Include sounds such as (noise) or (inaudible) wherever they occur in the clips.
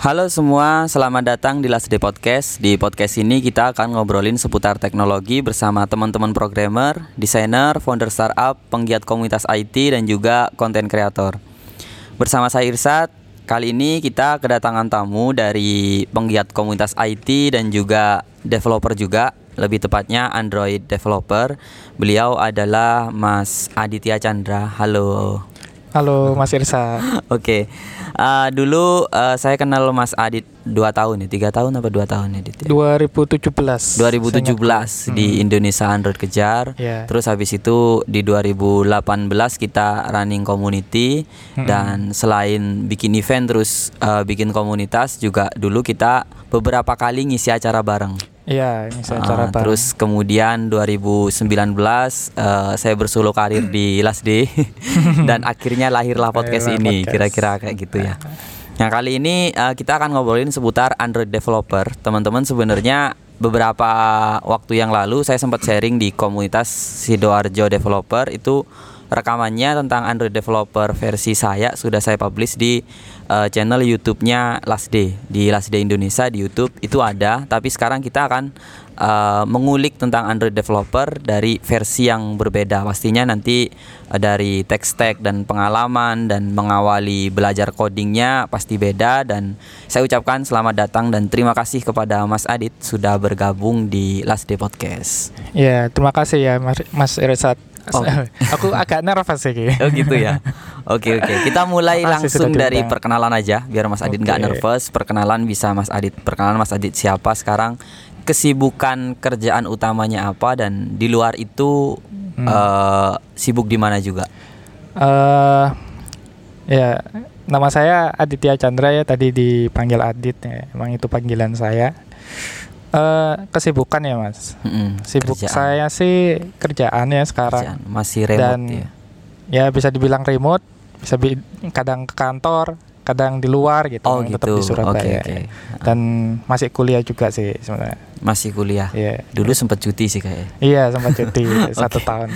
Halo semua, selamat datang di Last Day Podcast. Di podcast ini kita akan ngobrolin seputar teknologi bersama teman-teman programmer, desainer, founder startup, penggiat komunitas IT dan juga konten kreator. Bersama saya Irsat, kali ini kita kedatangan tamu dari penggiat komunitas IT dan juga developer juga, lebih tepatnya Android developer. Beliau adalah Mas Aditya Chandra. Halo. Halo Mas Irsa. (laughs) Oke, uh, dulu uh, saya kenal Mas Adit dua tahun ya, tiga tahun apa dua tahun ya, Adit? Ya? 2017. 2017 di Hmm. Indonesia Android Kejar. Iya. Terus habis itu di 2018 kita running community Mm-mm. dan selain bikin event terus uh, bikin komunitas juga dulu kita beberapa kali ngisi acara bareng. Iya, ini saya cara bareng. terus kemudian 2019 eh, saya bersolo karir di Last Day (laughs) dan akhirnya lahirlah podcast Lahirlah ini kira-kira kayak gitu ya. Nah kali ini eh, kita akan ngobrolin seputar Android developer. Teman-teman sebenarnya beberapa waktu yang lalu saya sempat sharing di komunitas Sidoarjo developer itu rekamannya tentang Android developer versi saya sudah saya publish di eh, channel YouTube-nya Last Day di Last Day Indonesia di YouTube itu ada tapi sekarang kita akan eh, mengulik tentang Android developer dari versi yang berbeda pastinya nanti eh, dari tech stack dan pengalaman dan mengawali belajar codingnya pasti beda dan saya ucapkan selamat datang dan terima kasih kepada Mas Adit sudah bergabung di Last Day Podcast. Iya, terima kasih ya Mas, Mas Irsat. Oh. (laughs) Aku agak nervous sih. Oh gitu ya. Oke oke. Kita mulai (laughs) langsung dari perkenalan aja biar Mas Adit nggak Oke. nervous. Perkenalan bisa Mas Adit. Perkenalan Mas Adit siapa sekarang? Kesibukan kerjaan utamanya apa dan di luar itu Hmm. eh, sibuk di mana juga? Eh ya, nama saya Aditya Chandra ya, tadi dipanggil Adit ya. Emang itu panggilan saya. Eh kesibukan ya, Mas. Mm-mm, Sibuk kerjaan, saya sih kerjaan ya sekarang. kerjaan. masih remote Dan ya. ya bisa dibilang remote, bisa bi- kadang ke kantor, kadang di luar gitu, Oh tetap gitu. di Surabaya. Oke oke. Dan masih kuliah juga sih sebenarnya. Masih kuliah. Iya. Dulu sempat cuti sih kayaknya. Iya sempat cuti (laughs) satu tahun.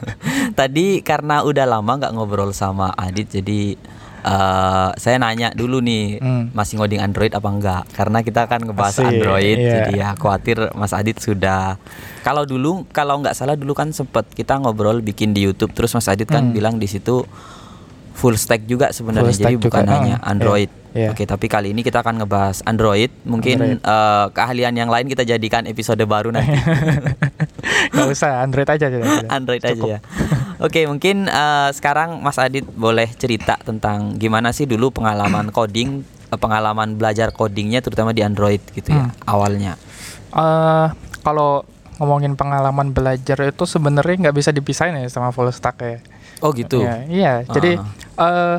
(laughs) Tadi karena udah lama nggak ngobrol sama Adit, jadi eh, saya nanya dulu nih Hmm. masih ngoding Android apa enggak? Karena kita akan ngebahas Asik, Android, iya. jadi ya khawatir Mas Adit sudah. Kalau dulu, kalau nggak salah dulu kan sempet kita ngobrol bikin di YouTube, terus Mas Adit kan Hmm. bilang di situ full stack juga sebenarnya, jadi stack bukan juga, hanya ah, Android. iya, iya. Oke, tapi kali ini kita akan ngebahas Android. Mungkin Android. eh, keahlian yang lain kita jadikan episode baru nanti. (laughs) Gak usah Android aja. (laughs) Android Cukup. aja ya. Oke, mungkin eh, sekarang Mas Adit boleh cerita tentang gimana sih dulu pengalaman (clears throat) coding, eh, pengalaman belajar codingnya terutama di Android gitu ya Hmm. awalnya. Eh, kalau ngomongin pengalaman belajar itu sebenarnya nggak bisa dipisahin ya sama full stack ya. Oh gitu. Ya, iya, jadi eh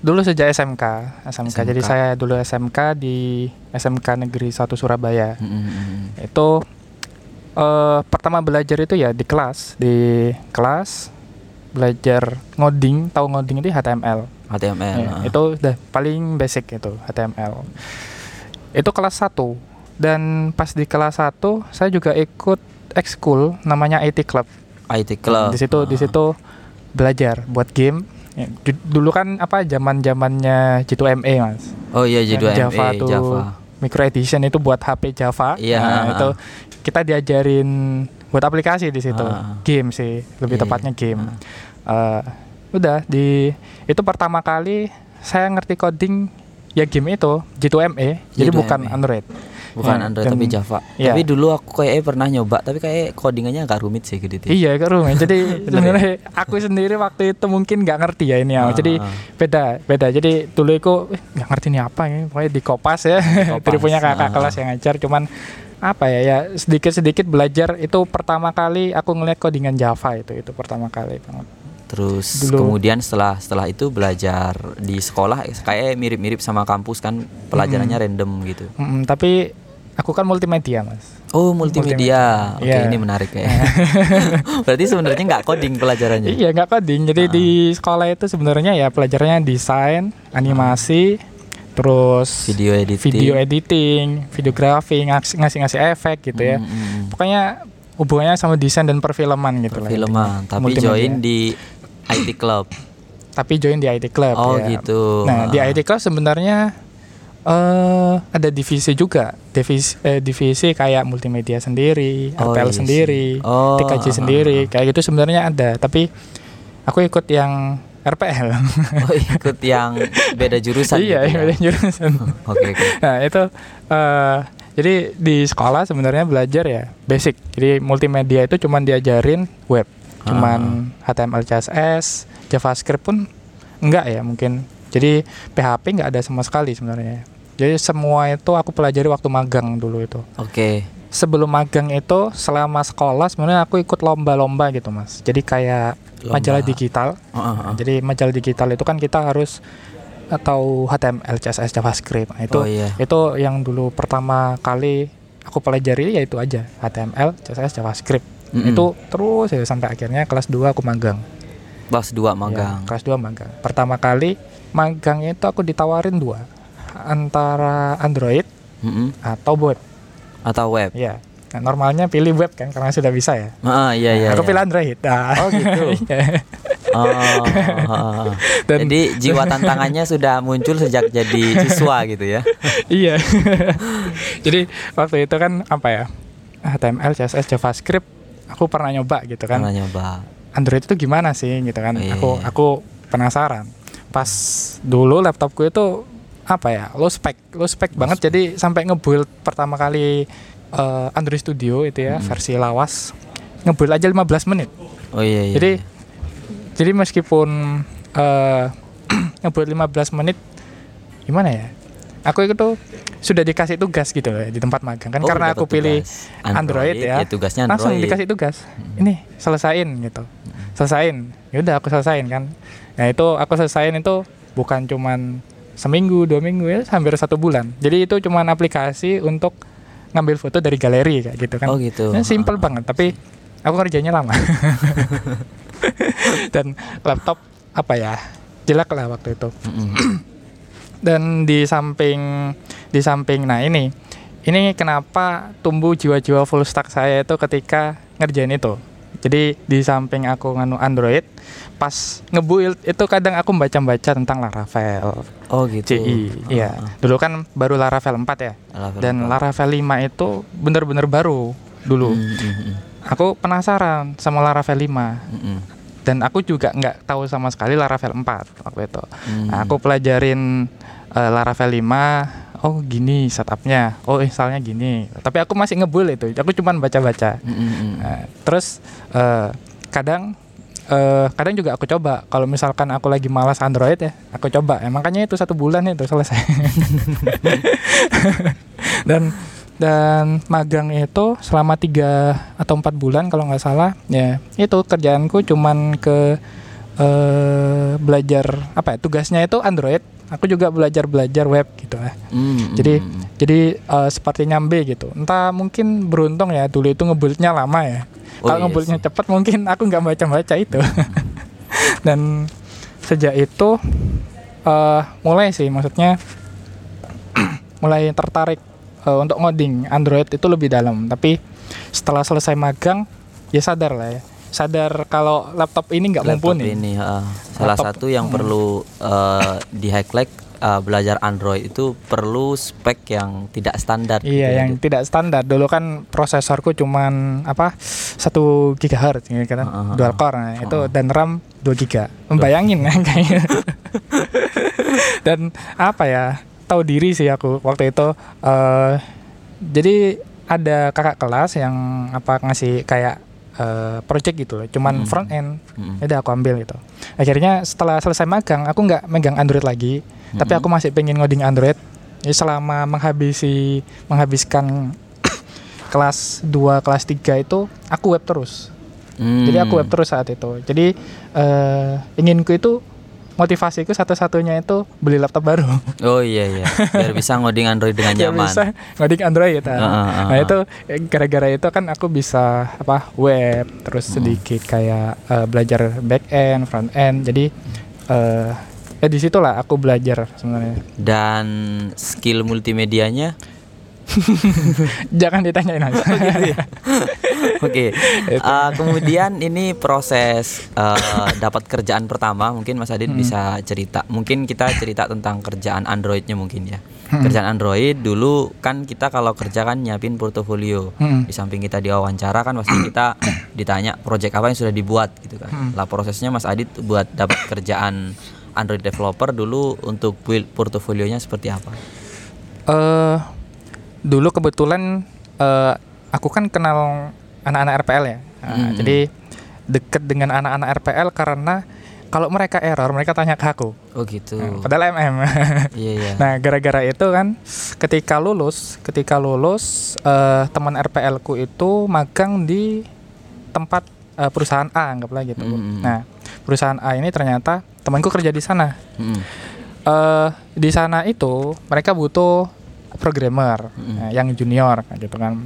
dulu sejak SMK, SMK. Jadi SMK. saya dulu SMK di SMK Negeri 1 Surabaya. Mm, mm, mm. Itu eh pertama belajar itu ya di kelas, di kelas belajar ngoding, tahu ngoding itu HTML. HTML. Ya, ah. itu udah paling basic itu HTML. Itu kelas 1 dan pas di kelas 1 saya juga ikut ekskul namanya IT Club. IT Club. Di situ di Ah. situ belajar buat game. Ya, du- dulu kan apa zaman-zamannya G2ME, Mas. Oh iya Yang J2ME Java tuh Java. Micro Edition itu buat HP Java. Iya, Nah, ah, itu kita diajarin buat aplikasi di situ. Ah. Game sih, lebih Iya, tepatnya game. Eh, udah di itu pertama kali saya ngerti coding ya game itu G2ME jadi G2ME. bukan Android Bukan Ya, Android dan- tapi Java. iya. Tapi dulu aku kayaknya pernah nyoba, tapi kayak codingannya agak rumit sih gitu. iya kan rumit jadi (laughs) ya? sebenarnya aku sendiri waktu itu mungkin nggak ngerti ya ini ya Ah, jadi ah. beda beda jadi dulu aku eh, nggak ngerti ini apa ya pokoknya di kopas ya Kopas, (laughs) dari punya kakak ah. kelas yang ngajar cuman apa ya ya sedikit sedikit belajar itu pertama kali aku ngeliat codingan Java itu itu pertama kali banget Terus Dulu. kemudian setelah setelah itu belajar di sekolah kayak mirip-mirip sama kampus kan pelajarannya random gitu. Mm, tapi aku kan multimedia mas Oh multimedia, oke Iya. ini menarik ya. (laughs) (laughs) Berarti sebenarnya nggak coding pelajarannya. Iya nggak coding. Jadi Ah. di sekolah itu sebenarnya ya pelajarannya desain, animasi, terus Video editing. video editing, videografi, ngas- ngasih-ngasih efek gitu ya. Mm, mm, mm. Pokoknya hubungannya sama desain dan perfilman gitu lah. Filman, intinya. tapi Multimedia. join di IT Club. tapi join di IT Club Oh ya. gitu. Nah, di IT Club sebenarnya eh ada divisi juga. Divisi eh, divisi kayak multimedia sendiri, Oh, RTL iya sendiri, Oh, TKJ ah, sendiri, ah, kayak gitu sebenarnya ada, tapi aku ikut yang RPL. Oh ikut yang beda jurusan. iya, gitu ya? beda jurusan. (laughs) Oke oke. Nah, itu eh jadi di sekolah sebenarnya belajar ya basic. Jadi multimedia itu cuman diajarin web, cuman HTML, CSS, JavaScript pun enggak ya mungkin. Jadi PHP enggak ada sama sekali sebenarnya. Jadi semua itu aku pelajari waktu magang dulu itu. Oke. Sebelum magang itu selama sekolah sebenarnya aku ikut lomba-lomba gitu, Mas. Jadi kayak Lomba. majalah digital. Oh, oh. Jadi majalah digital itu kan kita harus atau HTML, CSS, JavaScript. Nah, itu Oh, iya. itu yang dulu pertama kali aku pelajari ya itu aja HTML, CSS, JavaScript. Mm-mm. Itu terus ya sampai akhirnya kelas 2 aku magang. Kelas 2 magang. Ya, kelas 2 magang. Pertama kali magang itu aku ditawarin dua antara Android Mm-mm. atau web. Atau web. Ya. Nah, normalnya pilih web kan karena sudah bisa ya. Ah iya iya. aku iya. pilih Android. Nah. Oh, gitu. (laughs) Iya. Oh, oh, oh. (laughs) Dan- Jadi jiwa tantangannya sudah muncul sejak jadi siswa gitu ya. (laughs) iya. Jadi waktu itu kan apa ya? HTML, CSS, JavaScript aku pernah nyoba gitu kan. Karena nyoba. Android itu gimana sih gitu kan. Oh, iya, aku iya. aku penasaran. Pas dulu laptopku itu apa ya? Low spec, low spec banget jadi sampai ngebuild pertama kali eh, Android Studio itu ya Mm-mm. versi lawas ngebuild aja 15 menit. Oh iya iya. Jadi jadi meskipun eh (clears throat) ngebuat 15 menit gimana ya? Aku itu tuh sudah dikasih tugas gitu loh di tempat magang kan Oh, karena aku pilih tugas. Android, ya. tugasnya langsung Android. dikasih tugas. Ini selesain gitu. Selesain. Ya udah aku selesain kan. Nah, itu aku selesain itu bukan cuman seminggu, dua minggu ya, hampir satu bulan. Jadi itu cuman aplikasi untuk ngambil foto dari galeri kayak gitu kan. Oh gitu. Ya, simple banget, tapi aku kerjanya lama. (laughs) Dan laptop apa ya? Jelek lah waktu itu. (clears throat) Dan di samping di samping nah ini ini kenapa tumbuh jiwa-jiwa full stack saya itu ketika ngerjain itu. Jadi di samping aku nganu Android, pas ngebuild itu kadang aku baca-baca tentang Laravel, Oh gitu. CI. Iya. Ah. Dulu kan baru Laravel 4 ya. Laravel Dan apa? Laravel 5 itu bener-bener baru dulu. Mm, mm, mm. Aku penasaran sama Laravel 5 Mm-mm. dan aku juga nggak tahu sama sekali Laravel 4 waktu itu. Mm. Nah, aku pelajarin eh, Laravel 5. Oh gini setupnya. Oh installnya gini. Tapi aku masih ngebul itu. Aku cuman baca-baca. Mm, mm, mm. Nah, terus eh, kadang eh, kadang juga aku coba. Kalau misalkan aku lagi malas Android ya, aku coba. Ya, makanya itu satu bulan itu selesai. (laughs) dan dan magang itu selama tiga atau empat bulan kalau nggak salah ya itu kerjaanku cuman ke eh, belajar apa ya tugasnya itu Android aku juga belajar belajar web gitu lah Mm, jadi mm. jadi eh, seperti nyambe gitu. Entah mungkin beruntung ya dulu itu ngebuildnya lama ya. Oh, kalau iya ngebuildnya cepat mungkin aku nggak baca baca itu (laughs) dan sejak itu eh mulai sih maksudnya (clears throat) mulai tertarik eh, untuk ngoding Android itu lebih dalam. Tapi setelah selesai magang ya sadar lah ya sadar kalau laptop ini nggak Laptop mumpuni ini ah. salah Laptop. satu yang Hmm. perlu eh, di highlight eh, belajar Android itu perlu spek yang tidak standar gitu Iya, ya, yang tidak standar. Dulu kan prosesorku cuman apa? 1 GHz gitu kan. Heeh, Dual heeh. core nah, itu Heeh. dan RAM 2 GB. Membayangin kan kayaknya. (laughs) dan apa ya? Tahu diri sih aku waktu itu eh jadi ada kakak kelas yang apa ngasih kayak eh, project gitu loh, cuman Hmm. front end. Ya udah aku ambil gitu. Akhirnya setelah selesai magang, aku nggak megang Android lagi, tapi Mm-mm. aku masih pengen ngoding Android. Jadi selama menghabisi menghabiskan (coughs) kelas 2, kelas 3 itu aku web terus. Jadi aku web Hmm. terus saat itu. Jadi eh inginku itu motivasiku satu-satunya itu beli laptop baru. (laughs) Oh iya iya, biar bisa ngoding Android dengan Biar nyaman. bisa ngoding Android. ah. Ah, ah, ah, Nah ah. itu eh, gara-gara itu kan aku bisa apa web terus Hmm. sedikit kayak eh, belajar back end, front end. Jadi eh ya di situlah aku belajar sebenarnya. Dan skill multimedianya (laughs) Jangan ditanyain aja. (laughs) Oke. Uh, kemudian ini proses uh, dapat kerjaan pertama mungkin Mas Adit Hmm. bisa cerita. Mungkin kita cerita tentang kerjaan Androidnya mungkin ya. Hmm. Kerjaan Android dulu kan kita kalau kerja kan nyiapin portofolio. Hmm. Di samping kita diwawancara kan pasti kita (coughs) ditanya project apa yang sudah dibuat gitu kan. Hmm. Lah prosesnya Mas Adit buat dapat kerjaan Android developer dulu untuk build portofolionya seperti apa? eh dulu kebetulan eh aku kan kenal anak-anak RPL ya. Nah, Mm-mm. Jadi deket dengan anak-anak RPL karena kalau mereka error mereka tanya ke aku. Oh gitu. Nah, padahal MM. (laughs) Iya iya. nah, gara-gara itu kan ketika lulus, ketika lulus eh, teman RPL ku itu magang di tempat eh, perusahaan A anggaplah gitu. Mm-mm. Nah, perusahaan A ini ternyata temanku kerja di sana. Mm-mm. eh di sana itu mereka butuh programmer eh, yang junior gitu kan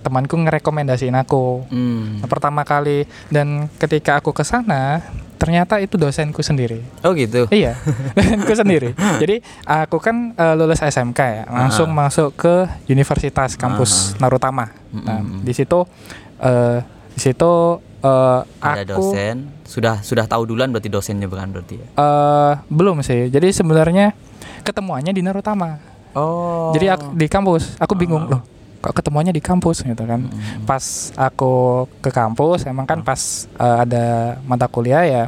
temanku ngerekomendasiin aku. Hmm. Nah, pertama kali dan ketika aku ke sana ternyata itu dosenku sendiri. Oh gitu. iya (laughs) dosenku sendiri. Jadi aku kan eh, lulus SMK ya langsung masuk ke universitas kampus Narutama. Nah di situ eh di situ eh, Ada aku dosen. Sudah sudah tahu duluan berarti dosennya bukan berarti ya. eh belum sih. Jadi sebenarnya ketemuannya di Narutama Oh. Jadi aku di kampus, aku bingung loh. Kok ketemuannya di kampus gitu kan. Mm-mm. Pas aku ke kampus, emang kan pas eh, ada mata kuliah ya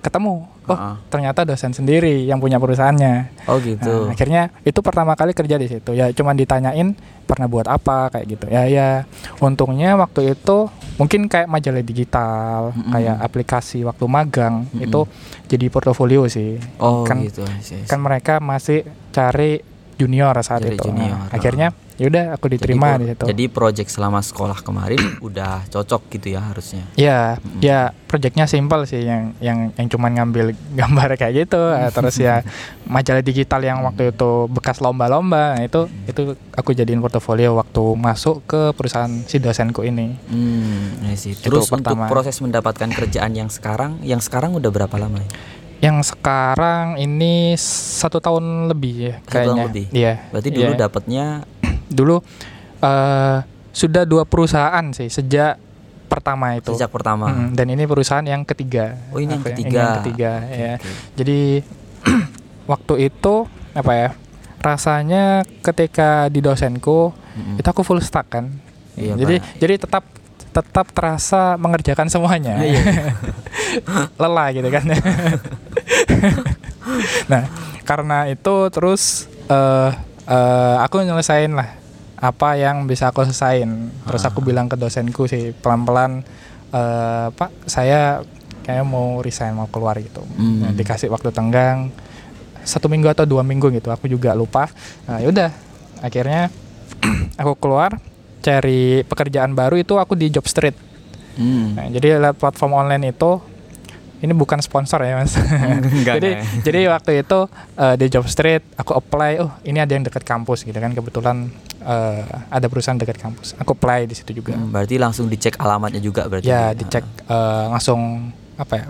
ketemu. Oh, Ah. ternyata dosen sendiri yang punya perusahaannya. Oh gitu. Nah, akhirnya itu pertama kali kerja di situ. Ya cuman ditanyain pernah buat apa kayak gitu. Ya ya. Untungnya waktu itu mungkin kayak majalah digital, Mm-mm. kayak aplikasi waktu magang Mm-mm. itu jadi portofolio sih. oh kan gitu. I see. kan mereka masih cari junior saat Cari itu. junior, Nah, ah. akhirnya yaudah aku Jadi diterima pro- di situ. Jadi project selama sekolah kemarin (clears throat) udah cocok gitu ya harusnya. ya, Mm-mm. ya proyeknya simpel sih yang yang yang cuman ngambil (laughs) gambar kayak gitu. eh, Terus ya (laughs) majalah digital yang waktu itu bekas lomba-lomba. Nah, itu itu aku jadiin portofolio waktu masuk ke perusahaan si dosenku ini. Hmm. Terus untuk pertama. proses mendapatkan kerjaan yang sekarang, yang sekarang udah berapa lama ya? Yang sekarang ini satu tahun lebih ya Satu tahun kayaknya. lebih? Iya. Berarti dulu iya. dapatnya (clears throat) dulu eh sudah dua perusahaan sih sejak pertama itu. sejak pertama. Mm, dan ini perusahaan yang ketiga. Oh, ini yang Aku ketiga. yang ketiga Oke, ya. oke. Jadi (clears throat) waktu itu apa ya? Rasanya ketika di dosenku Mm-mm. itu aku full stack kan. Iya, jadi Pak. jadi tetap tetap terasa mengerjakan semuanya. Iya. (laughs) Lelah gitu kan. (laughs) nah, karena itu terus eh eh, aku nyelesain lah apa yang bisa aku selesain. Terus aku Ah. bilang ke dosenku sih pelan-pelan eh Pak, saya kayak mau resign mau keluar gitu. Hmm. Nah, dikasih waktu tenggang satu minggu atau dua minggu gitu. Aku juga lupa. Nah, yaudah. Akhirnya (clears throat) aku keluar cari pekerjaan baru itu aku di Job Street. Hmm. Nah, jadi platform online itu ini bukan sponsor ya mas. (laughs) (laughs) Enggak, jadi enggak. jadi waktu itu eh, di Job Street aku apply, oh ini ada yang dekat kampus gitu kan kebetulan eh, ada perusahaan dekat kampus. Aku apply di situ juga. Hmm, berarti langsung dicek alamatnya juga berarti. Ya dicek eh, langsung apa ya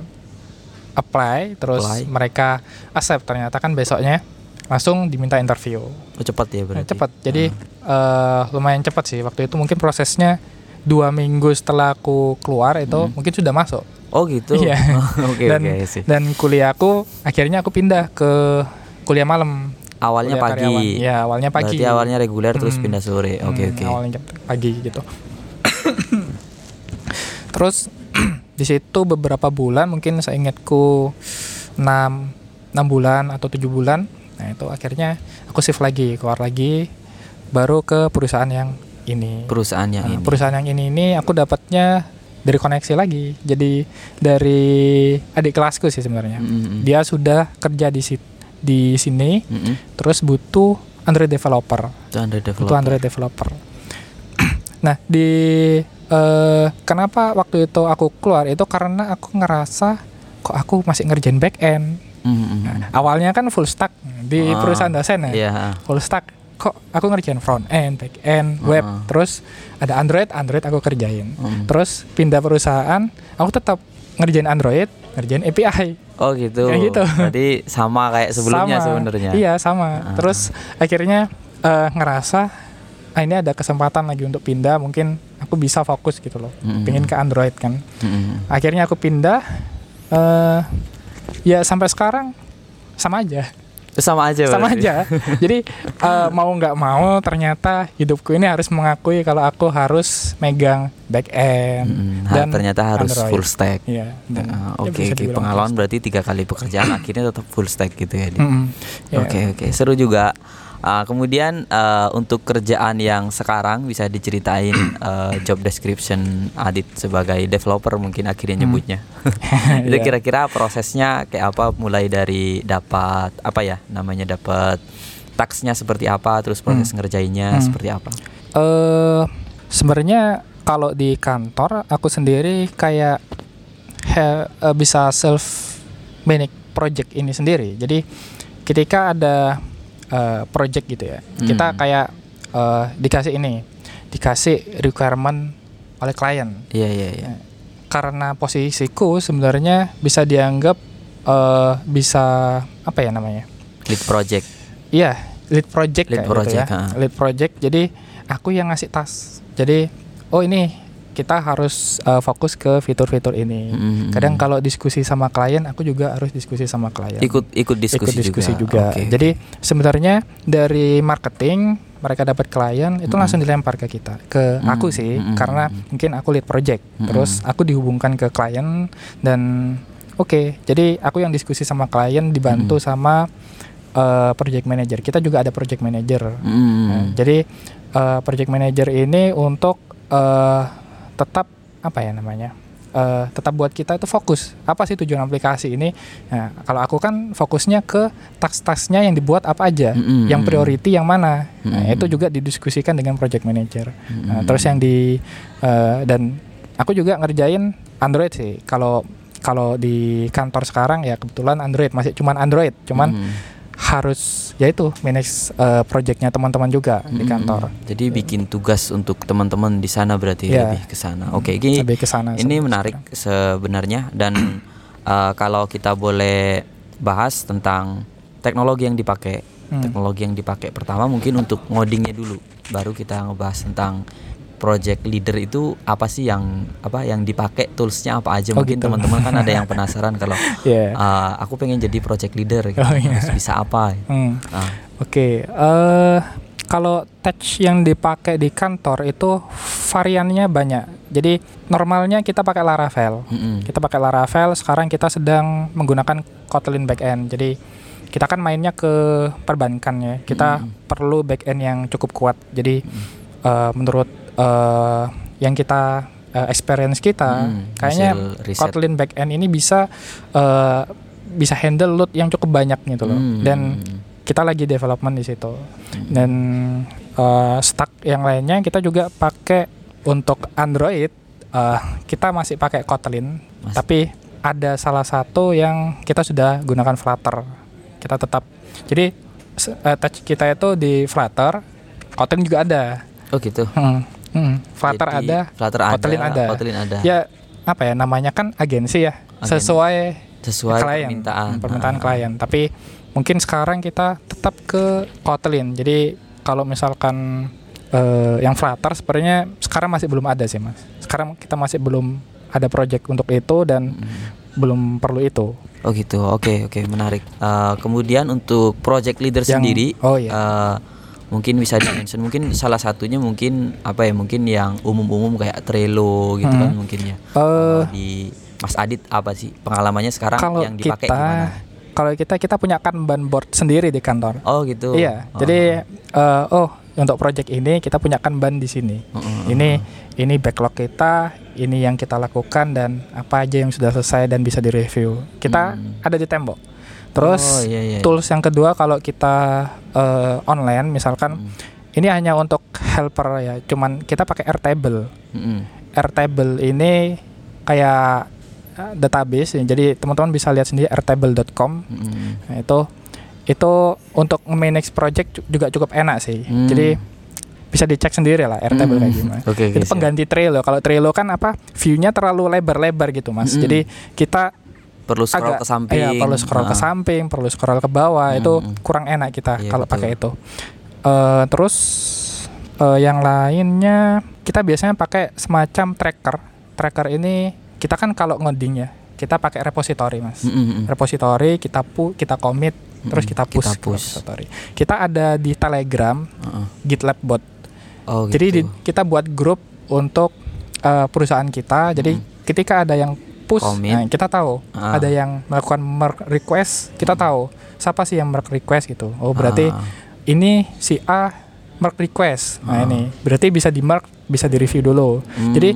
apply terus Apply. mereka accept ternyata kan besoknya langsung diminta interview. Oh, cepat ya Nah, berarti. cepat. Jadi eh, lumayan cepat sih waktu itu mungkin prosesnya dua minggu setelah aku keluar itu Hmm. mungkin sudah masuk. Oh gitu. (laughs) Iya. (laughs) Oke dan oke sih. dan kuliahku akhirnya aku pindah ke kuliah malam. Awalnya kuliah pagi. karyawan. Ya awalnya pagi. Berarti awalnya reguler terus Hmm. pindah sore. Oke Hmm, oke. Awalnya pagi gitu. (coughs) Terus (coughs) di situ beberapa bulan mungkin saya ingatku 6 6 bulan atau tujuh bulan. Nah, itu akhirnya aku shift lagi, keluar lagi baru ke perusahaan yang ini. Perusahaan yang Nah, ini. perusahaan yang ini ini aku dapatnya dari koneksi lagi. Jadi dari adik kelasku sih sebenarnya. Mm-mm. Dia sudah kerja di sit- di sini Mm-mm. terus butuh Android developer. Itu Android Butuh developer. Android developer. (clears throat) nah, di eh, kenapa waktu itu aku keluar itu karena aku ngerasa kok aku masih ngerjain back end. Mm-mm. Nah, awalnya kan full stack di Ah, perusahaan dosen ya Iya. full stack kok aku ngerjain front end back end web Heeh. terus ada android android aku kerjain Mm. terus pindah perusahaan aku tetap ngerjain android ngerjain API Oh gitu. Kayak gitu. Jadi sama kayak sebelumnya sebenarnya. iya sama Ah. terus akhirnya eh, ngerasa ah, ini ada kesempatan lagi untuk pindah mungkin aku bisa fokus gitu loh Mm-mm. pengen ke Android kan Mm-mm. akhirnya aku pindah eh ya sampai sekarang sama aja sama aja sama berarti. aja (laughs) jadi eh, mau nggak mau ternyata hidupku ini harus mengakui kalau aku harus megang back end Mm-mm. dan ternyata harus Android. full stack Iya, dan Ah, ya oke bisa oke dibilang pengalaman full berarti tiga kali pekerjaan akhirnya tetap full stack gitu ya Di? stack. Mm-mm. Ya. Oke oke seru juga. Ah, kemudian eh, untuk kerjaan yang sekarang bisa diceritain (clears throat) eh, job description Adit sebagai developer mungkin akhirnya Hmm. nyebutnya. (laughs) Itu Iya. kira-kira prosesnya kayak apa mulai dari dapat apa ya namanya dapat taxnya seperti apa terus proses Hmm. ngerjainnya Hmm. seperti apa. eh sebenarnya kalau di kantor aku sendiri kayak he- eh, bisa self manage project ini sendiri. Jadi ketika ada eh, project gitu ya, kita Hmm. kayak eh, dikasih ini, dikasih requirement oleh klien. Iya iya iya. Karena posisiku sebenarnya bisa dianggap eh, bisa apa ya namanya? Lead project. Iya, lead project Lead kayak project, gitu ya. ha. Lead project. Jadi aku yang ngasih tas. Jadi oh ini kita harus uh, fokus ke fitur-fitur ini. Mm-mm. Kadang kalau diskusi sama klien, aku juga harus diskusi sama klien. ikut ikut diskusi, Ikut diskusi juga. Oke. Jadi sebenarnya dari marketing mereka dapat klien itu Mm-mm. langsung dilempar ke kita, ke Mm, aku sih, mm-mm, karena mungkin aku lead project. Mm-mm. Terus aku dihubungkan ke klien dan oke, jadi aku yang diskusi sama klien dibantu Mm-mm. sama uh, project manager. Kita juga ada project manager. Mm. Nah, jadi uh, project manager ini untuk uh, tetap apa ya namanya? uh, tetap buat kita itu fokus. Apa sih tujuan aplikasi ini? Nah, kalau aku kan fokusnya ke tas-tasnya yang dibuat apa aja, Mm-mm. yang priority yang mana. Nah, Mm-mm. itu juga didiskusikan dengan project manager. Nah, Mm. terus yang di uh, dan aku juga ngerjain Android sih. Kalau kalau di kantor sekarang ya kebetulan Android masih cuman Android, cuman Mm. Harus ya itu manage uh, projectnya teman-teman juga di Mm-mm. kantor. Jadi bikin tugas untuk teman-teman di sana berarti Iya. lebih ke sana. Oke, ini Lebih ke sana ini menarik sebenarnya dan uh, (clears throat) kalau kita boleh bahas tentang teknologi yang dipakai. Hmm. Teknologi yang dipakai pertama mungkin untuk ngodingnya dulu, baru kita ngebahas tentang project leader itu apa sih yang apa yang dipakai toolsnya apa aja Oh, mungkin gitu. teman-teman kan ada yang (laughs) penasaran kalau Iya. uh, aku pengen jadi project leader gitu. Oh, iya. harus bisa apa Hmm. Ah, Oke, eh kalau touch yang dipakai di kantor itu variannya banyak. Jadi normalnya kita pakai Laravel. mm-mm. Kita pakai Laravel. Sekarang kita sedang menggunakan Kotlin backend. Jadi kita kan mainnya ke perbankan ya. Kita Mm. perlu backend yang cukup kuat. Jadi eh, menurut eh, yang kita eh, experience kita, Mm, kayaknya. Kotlin backend ini bisa eh, bisa handle load yang cukup banyak gitu loh. Mm. Dan kita lagi development di situ Mm. dan uh, stack yang lainnya kita juga pakai untuk Android uh, kita masih pakai Kotlin Mas- tapi ada salah satu yang kita sudah gunakan Flutter kita tetap jadi uh, touch kita itu di Flutter Kotlin juga ada oh gitu Hmm, hmm, Flutter Jadi, ada Flutter ada, Kotlin ada. Kotlin ada. ya apa ya namanya kan agensi ya Agen- sesuai sesuai klien, permintaan. hmm, permintaan Ah. klien. Tapi mungkin sekarang kita tetap ke Kotlin. Jadi kalau misalkan eh, yang Flutter sebenarnya sekarang masih belum ada sih mas. Sekarang kita masih belum ada project untuk itu dan Mm. belum perlu itu. Oh gitu, oke oke menarik. Eh, kemudian untuk project leader Yang- sendiri, oh iya. eh, mungkin bisa dimention, mungkin salah satunya mungkin apa ya, mungkin yang umum-umum kayak Trello gitu Hmm. kan mungkin ya. Kalau di Mas Adit apa sih pengalamannya sekarang kalau yang dipakai kita gimana? kalau kita kita punya kanban board sendiri di kantor. Oh gitu. Iya. Oh. Jadi eh, oh untuk project ini kita punya kanban di sini. Oh, oh. Ini ini backlog kita, ini yang kita lakukan dan apa aja yang sudah selesai dan bisa direview. Kita Hmm. ada di tembok. Terus Oh, iya, iya. tools yang kedua kalau kita eh, online misalkan Hmm. ini hanya untuk helper ya, cuman kita pakai Airtable. Mm-mm. Airtable ini kayak eh, database, ya. jadi teman-teman bisa lihat sendiri airtable.com. Mm-mm. Nah, itu itu untuk manage project ju- juga cukup enak sih. Hmm. Jadi bisa dicek sendiri lah Airtable kayak Hmm. gimana. Oke oke. itu pengganti Trello. Kalau Trello kan apa view-nya terlalu lebar-lebar gitu mas. Mm-mm. Jadi kita perlu scroll agak ke samping. iya, perlu scroll ke Ah. samping, perlu scroll ke bawah. Itu Mm-mm. kurang enak kita Iya, kalau pakai itu. Eh, terus eh, yang lainnya kita biasanya pakai semacam tracker. Tracker ini kita kan kalau ngoding ya, kita pakai repository mas. Mm, mm, mm. Repository kita pu kita commit terus Mm, kita push, kita push. repository. Kita ada di Telegram Heeh. GitLab bot. Oh, Jadi gitu. di- kita buat grup untuk eh, perusahaan kita. Jadi ketika ada yang push, Commit. nah, kita tahu. Ah. Ada yang melakukan merge request, kita tahu siapa sih yang merge request gitu. Oh berarti Ah. ini si A merge request. Nah Ah. ini berarti bisa di merge, bisa di review dulu. Mm, Jadi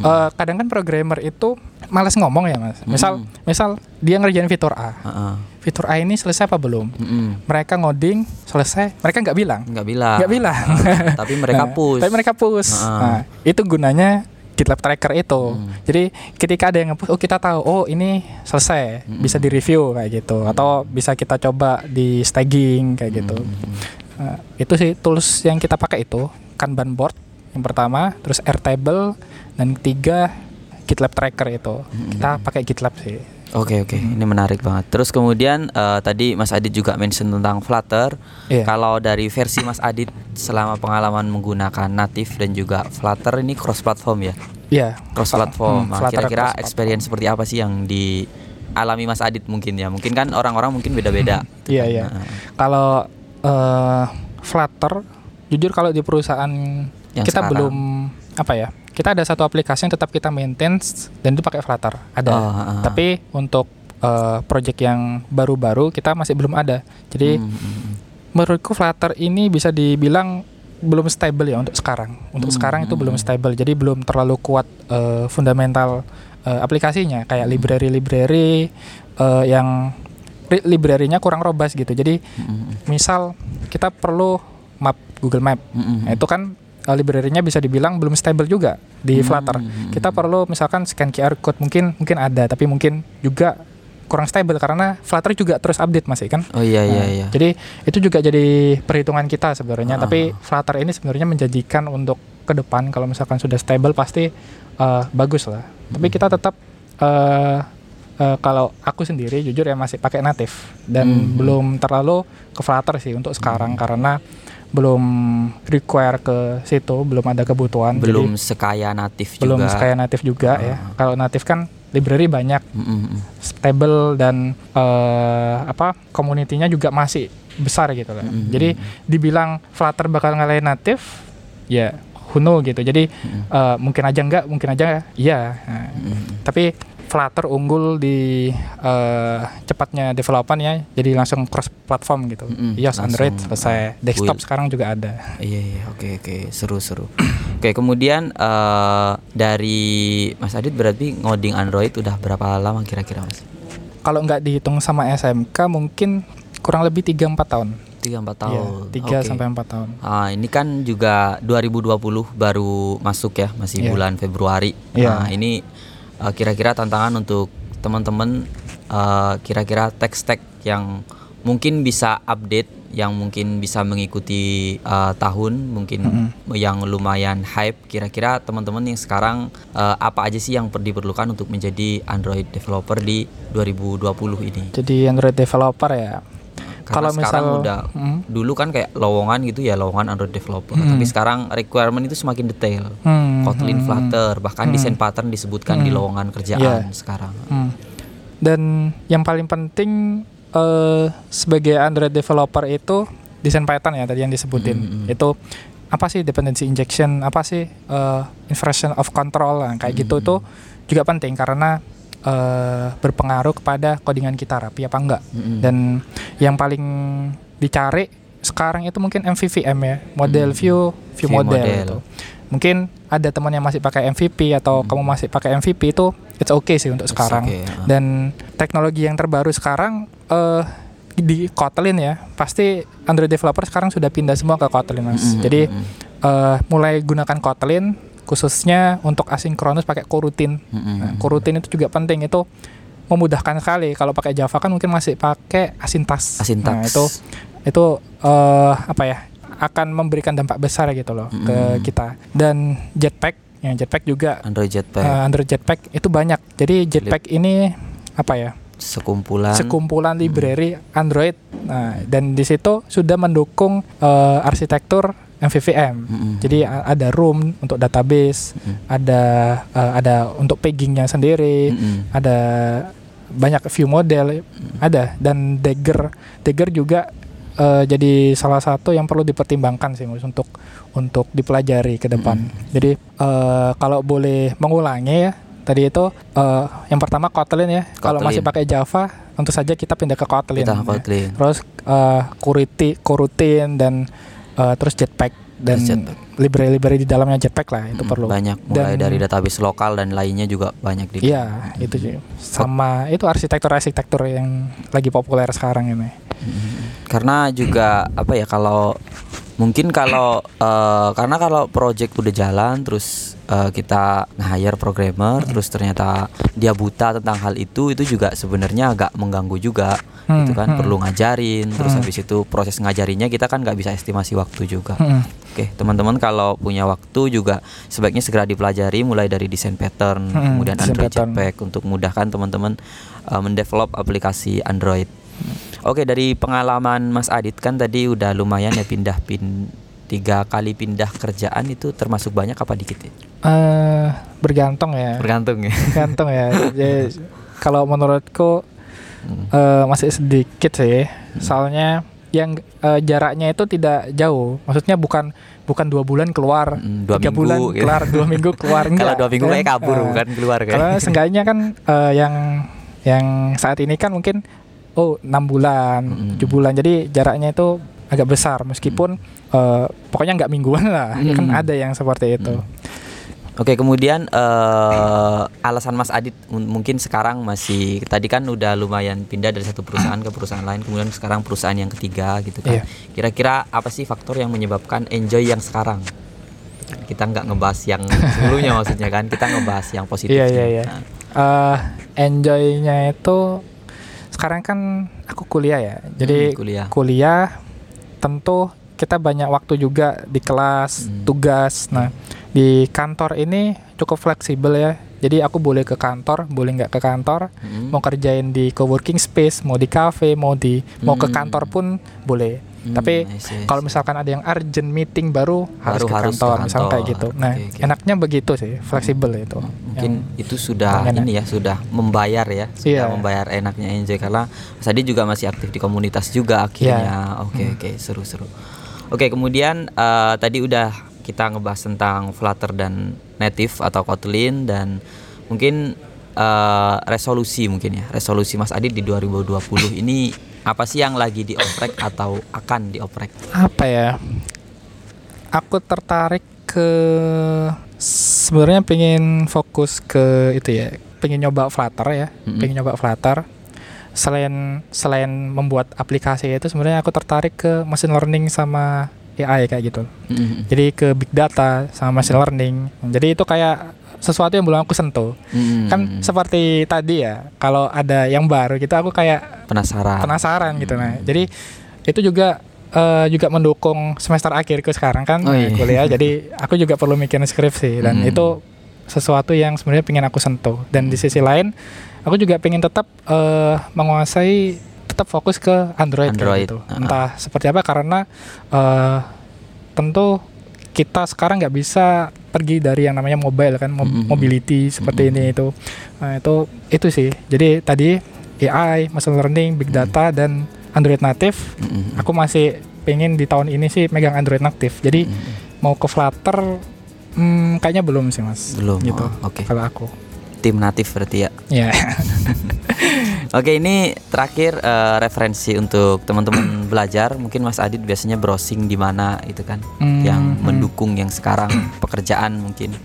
eh, kadang kan programmer itu malas ngomong ya mas. Misal, Mm. misal dia ngerjain fitur A, Heeh. fitur A ini selesai apa belum? Mm, mm. Mereka ngoding selesai, mereka nggak bilang, nggak bilang nggak bilang. Ah, tapi mereka (laughs) Nah, push Tapi mereka push. Ah. Nah, itu gunanya GitLab Tracker itu. Hmm. Jadi ketika ada yang nge-push, oh kita tahu, oh ini selesai, Hmm. bisa di review kayak gitu, atau bisa kita coba di staging kayak gitu. Mm, Nah, itu sih tools yang kita pakai itu Kanban board yang pertama, terus Airtable dan ketiga GitLab Tracker itu. Hmm. Kita pakai GitLab sih. Oke oke, ini menarik banget. Terus kemudian eh, tadi Mas Adit juga mention tentang Flutter. Iya. Kalau dari versi Mas Adit selama pengalaman menggunakan native dan juga Flutter ini cross platform ya, Iya. cross platform. Hmm, Nah, kira-kira experience seperti apa sih yang dialami Mas Adit mungkin ya? Mungkin kan orang-orang mungkin beda-beda. gitu Iya iya. Nah, Kalau eh, Flutter, jujur kalau di perusahaan Yang kita sekarang. belum apa ya? Kita ada satu aplikasi yang tetap kita maintain dan itu pakai Flutter. Ada. Oh, ah, ah. Tapi untuk eh, project yang baru-baru kita masih belum ada. Jadi Hmm, hmm, hmm. menurutku Flutter ini bisa dibilang belum stable ya untuk sekarang. Untuk Hmm, sekarang itu hmm, belum stable. Jadi belum terlalu kuat eh, fundamental eh, aplikasinya kayak library-library eh, yang library-nya kurang robust gitu. Jadi misal kita perlu map Google Map. hmm, hmm. Nah, itu kan uh, library-nya bisa dibilang belum stable juga di Hmm, Flutter. hmm, Kita hmm. perlu misalkan scan QR code mungkin mungkin ada tapi mungkin juga kurang stable karena Flutter juga terus update masih kan. Oh iya iya Nah, iya. Jadi itu juga jadi perhitungan kita sebenarnya. Ah. Tapi Flutter ini sebenarnya menjadikan untuk ke depan kalau misalkan sudah stable pasti uh, bagus lah. Tapi Hmm. kita tetap uh, uh, kalau aku sendiri jujur ya masih pakai native dan Hmm. belum terlalu ke Flutter sih untuk sekarang karena belum require ke situ, belum ada kebutuhan. belum jadi sekaya native belum juga. kayak native juga ya. Ah. Kalau native kan library banyak Hmm, hmm, hmm. stable dan eh, apa community-nya juga masih besar gitu lah. Mm-mm. Jadi dibilang Flutter bakal ngalahin native, ya who know gitu. Jadi Mm-mm. eh, mungkin aja enggak, mungkin aja iya. Nah, Hmm. tapi Flutter unggul di eh, cepatnya development ya, jadi langsung cross platform gitu. Mm-mm, iOS, langsung, Android selesai. Desktop will. sekarang juga ada. Iya iya oke oke seru seru. (clears throat) oke kemudian eh, dari Mas Adit berarti ngoding Android udah berapa lama kira-kira Mas? Kalau nggak dihitung sama SMK mungkin kurang lebih 3-4 tahun. Tiga empat Iya, tahun. 3 Oke. sampai 4 tahun. Ah, ini kan juga 2020 baru masuk ya, masih Iya. bulan Februari. Iya. Nah, ini eh, kira-kira tantangan untuk teman-teman eh, kira-kira tech-tech yang mungkin bisa update, yang mungkin bisa mengikuti eh, tahun, mungkin yang lumayan hype. Kira-kira teman-teman yang sekarang eh, apa aja sih yang per- diperlukan untuk menjadi Android developer di 2020 ini? Jadi Android developer ya. Karena Kalau sekarang misal- udah Hmm. dulu kan kayak lowongan gitu ya lowongan Android developer. Hmm. Tapi sekarang requirement itu semakin detail. Hmm, Kotlin, hmm, Flutter, bahkan desain pattern disebutkan di Hmm. lowongan kerjaan Iya. sekarang. Hmm. Dan yang paling penting eh, sebagai Android developer itu desain pattern ya tadi yang disebutin. Mm, mm, mm. Itu apa sih dependency injection, apa sih eh, inversion of control, nah, kayak gitu Mm, itu juga penting karena eh, berpengaruh kepada codingan kita rapi apa enggak. Mm-mm. Dan yang paling dicari sekarang itu mungkin MVVM ya, model Hmm. view view View model, model. gitu. Mungkin ada teman yang masih pakai MVP atau Hmm. kamu masih pakai MVP itu it's okay sih untuk It's sekarang. okay, ah. Dan teknologi yang terbaru sekarang eh di Kotlin ya, pasti Android developer sekarang sudah pindah semua ke Kotlin mas. Mm-mm, Jadi eh, mulai gunakan Kotlin khususnya untuk asinkronus pakai coroutine. mm-mm. Nah, coroutine itu juga penting itu memudahkan sekali. Kalau pakai Java kan mungkin masih pakai asintas. Asyntax. Nah, itu itu eh, apa ya? akan memberikan dampak besar gitu loh ke Mm-mm. kita. Dan Jetpack, ya Jetpack juga Android Jetpack. eh, Android Jetpack itu banyak. Jadi Jetpack ini apa ya? sekumpulan sekumpulan library Android. Nah, dan di situ sudah mendukung eh, arsitektur MVVM. Mm-mm. Jadi a- ada room untuk database, Mm-mm. ada eh, ada untuk peggingnya sendiri, Mm-mm. ada banyak view model, ada dan Dagger Dagger juga eh, jadi salah satu yang perlu dipertimbangkan sih Mas untuk untuk dipelajari ke depan. Jadi eh, kalau boleh mengulangi ya tadi itu eh, yang pertama Kotlin ya. Kalau Kotlin. masih pakai Java, tentu saja kita pindah ke Kotlin. kita ya. Kotlin Terus eh, Kuriti, Coroutine dan eh, terus Jetpack dan library-library di dalamnya Jetpack lah itu Mm, perlu. banyak mulai Dan- dari database lokal dan lainnya juga banyak di Iya, itu sih. Sama itu arsitektur-arsitektur yang lagi populer sekarang ini. karena juga apa ya kalau mungkin kalau eh, karena kalau project udah jalan terus eh, kita nge-hire programmer terus ternyata dia buta tentang hal itu itu juga sebenarnya agak mengganggu juga Hmm, itu kan hmm. perlu ngajarin terus Hmm. habis itu proses ngajarinya kita kan nggak bisa estimasi waktu juga Mm-mm. Oke, teman-teman kalau punya waktu juga sebaiknya segera dipelajari mulai dari desain pattern, Hmm, kemudian Android pattern. Jetpack untuk memudahkan teman-teman uh, mendevelop aplikasi Android. Oke, dari pengalaman Mas Adit kan tadi udah lumayan ya pindah pin tiga kali pindah kerjaan itu termasuk banyak apa dikit ya? Eh, bergantung ya. Bergantung ya. Bergantung ya. (laughs) Jadi, kalau menurutku Hmm. eh, masih sedikit sih. Soalnya yang eh, jaraknya itu tidak jauh. Maksudnya bukan bukan dua bulan keluar, Hmm, dua tiga minggu bulan gitu. keluar, dua minggu keluar. (laughs) Kalau dua minggu kan? kayak kabur Eh, bukan keluar kayak. Karena seenggaknya kan eh, yang yang saat ini kan mungkin oh enam bulan, tujuh bulan. Jadi jaraknya itu agak besar meskipun eh, pokoknya nggak mingguan lah. Ya Kan ada yang seperti itu. Oke, kemudian eh, alasan Mas Adit mungkin sekarang masih tadi kan udah lumayan pindah dari satu perusahaan ke perusahaan lain, kemudian sekarang perusahaan yang ketiga gitu kan. Iya. Kira-kira apa sih faktor yang menyebabkan enjoy yang sekarang? Kita nggak ngebahas yang sebelumnya maksudnya kan, kita ngebahas yang positif. Iya, iya, iya. eh enjoynya itu sekarang kan aku kuliah ya jadi Hmm, kuliah. kuliah tentu kita banyak waktu juga di kelas Hmm. tugas nah di kantor ini cukup fleksibel ya jadi aku boleh ke kantor boleh nggak ke kantor Mm. mau kerjain di coworking space mau di cafe mau di mau ke Hmm. kantor pun boleh Hmm, tapi kalau misalkan ada yang urgent meeting baru, harus Baru ke harus ke kantor, misalnya kayak kantor. gitu. Nah, Oke, oke. enaknya begitu sih, fleksibel itu. mungkin Yang- itu sudah pengen ini ya sudah membayar ya sudah Iya. membayar enaknya enjoy karena Mas Adi juga masih aktif di komunitas juga akhirnya Iya. oke oke seru-seru oke kemudian eh, tadi udah kita ngebahas tentang Flutter dan Native atau Kotlin dan mungkin eh, resolusi mungkin ya resolusi Mas Adi di 2020 ini apa sih yang lagi dioprek atau akan dioprek apa ya? Aku tertarik ke sebenarnya pengen fokus ke itu ya, pengen nyoba Flutter ya, Mm-mm. pengen nyoba Flutter. Selain selain membuat aplikasi itu sebenarnya aku tertarik ke machine learning sama AI kayak gitu. Mm-mm. Jadi ke big data sama machine learning. Jadi itu kayak sesuatu yang belum aku sentuh. Mm-mm. Kan seperti tadi ya, kalau ada yang baru gitu aku kayak penasaran penasaran gitu nah. Hmm. Jadi itu juga eh, juga mendukung semester akhirku sekarang kan Oh, iya. kuliah. jadi aku juga perlu mikirin skripsi dan Hmm. itu sesuatu yang sebenarnya pengen aku sentuh. Dan di sisi lain aku juga pengen tetap eh, menguasai tetap fokus ke Android, Android, gitu. ah. Entah seperti apa karena eh, tentu kita sekarang nggak bisa pergi dari yang namanya mobile kan mo- Mm-mm. mobility seperti Mm-mm. ini itu nah, itu itu sih jadi tadi AI machine learning big data dan Android native Mm-mm. aku masih pengen di tahun ini sih megang Android native jadi Mm-mm. mau ke Flutter hmm, kayaknya belum sih mas belum gitu oh, oke kalau aku tim natif berarti ya ya (laughs) Oke ini terakhir eh, referensi untuk teman-teman (clears throat) belajar. Mungkin Mas Adit biasanya browsing di mana itu kan? Hmm, yang hmm. mendukung yang sekarang (clears throat) pekerjaan mungkin.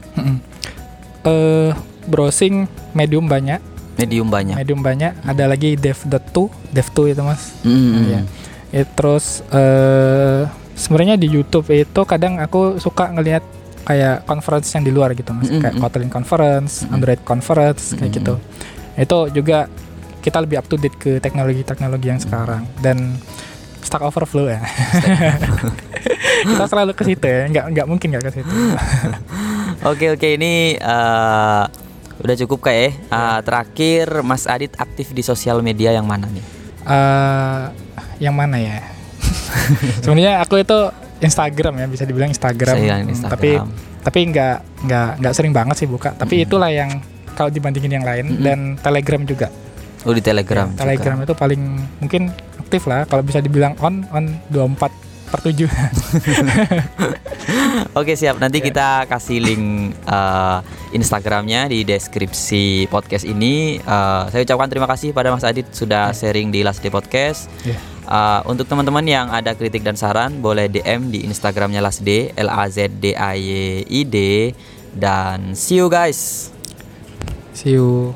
Eh browsing medium banyak. Medium banyak. Medium banyak. Ada lagi dev.to dev2 itu mas. Mm, Iya. Ya, terus eh sebenarnya di YouTube itu kadang aku suka ngelihat kayak conference yang di luar gitu mas, Mm-mm, kayak mm. Kotlin conference. Android conference kayak gitu. Itu juga kita lebih up to date ke teknologi-teknologi yang sekarang dan Stack Overflow ya. (laughs) kita selalu ke situ ya, nggak nggak mungkin nggak ke situ. (laughs) Oke oke ini eh, Udah cukup kayak ya. Uh, terakhir Mas Adit aktif di sosial media yang mana nih? Uh, yang mana ya? (laughs) Sebenarnya aku itu Instagram ya bisa dibilang Instagram. Saya Hmm, Instagram. Tapi tapi nggak nggak nggak sering banget sih buka. Tapi Hmm. itulah yang kalau dibandingin yang lain Mm-mm. dan Telegram juga. Oh di Telegram. Ya, juga. Telegram itu paling mungkin aktif lah kalau bisa dibilang on on 24 per 7 (laughs) Oke siap. Nanti Ya. kita kasih link uh, Instagramnya di deskripsi podcast ini. Uh, saya ucapkan terima kasih pada Mas Adit sudah sharing di Last Day Podcast. Ya. Uh, untuk teman-teman yang ada kritik dan saran boleh DM di Instagramnya Last Day L A Z D A Y I D dan see you guys. see you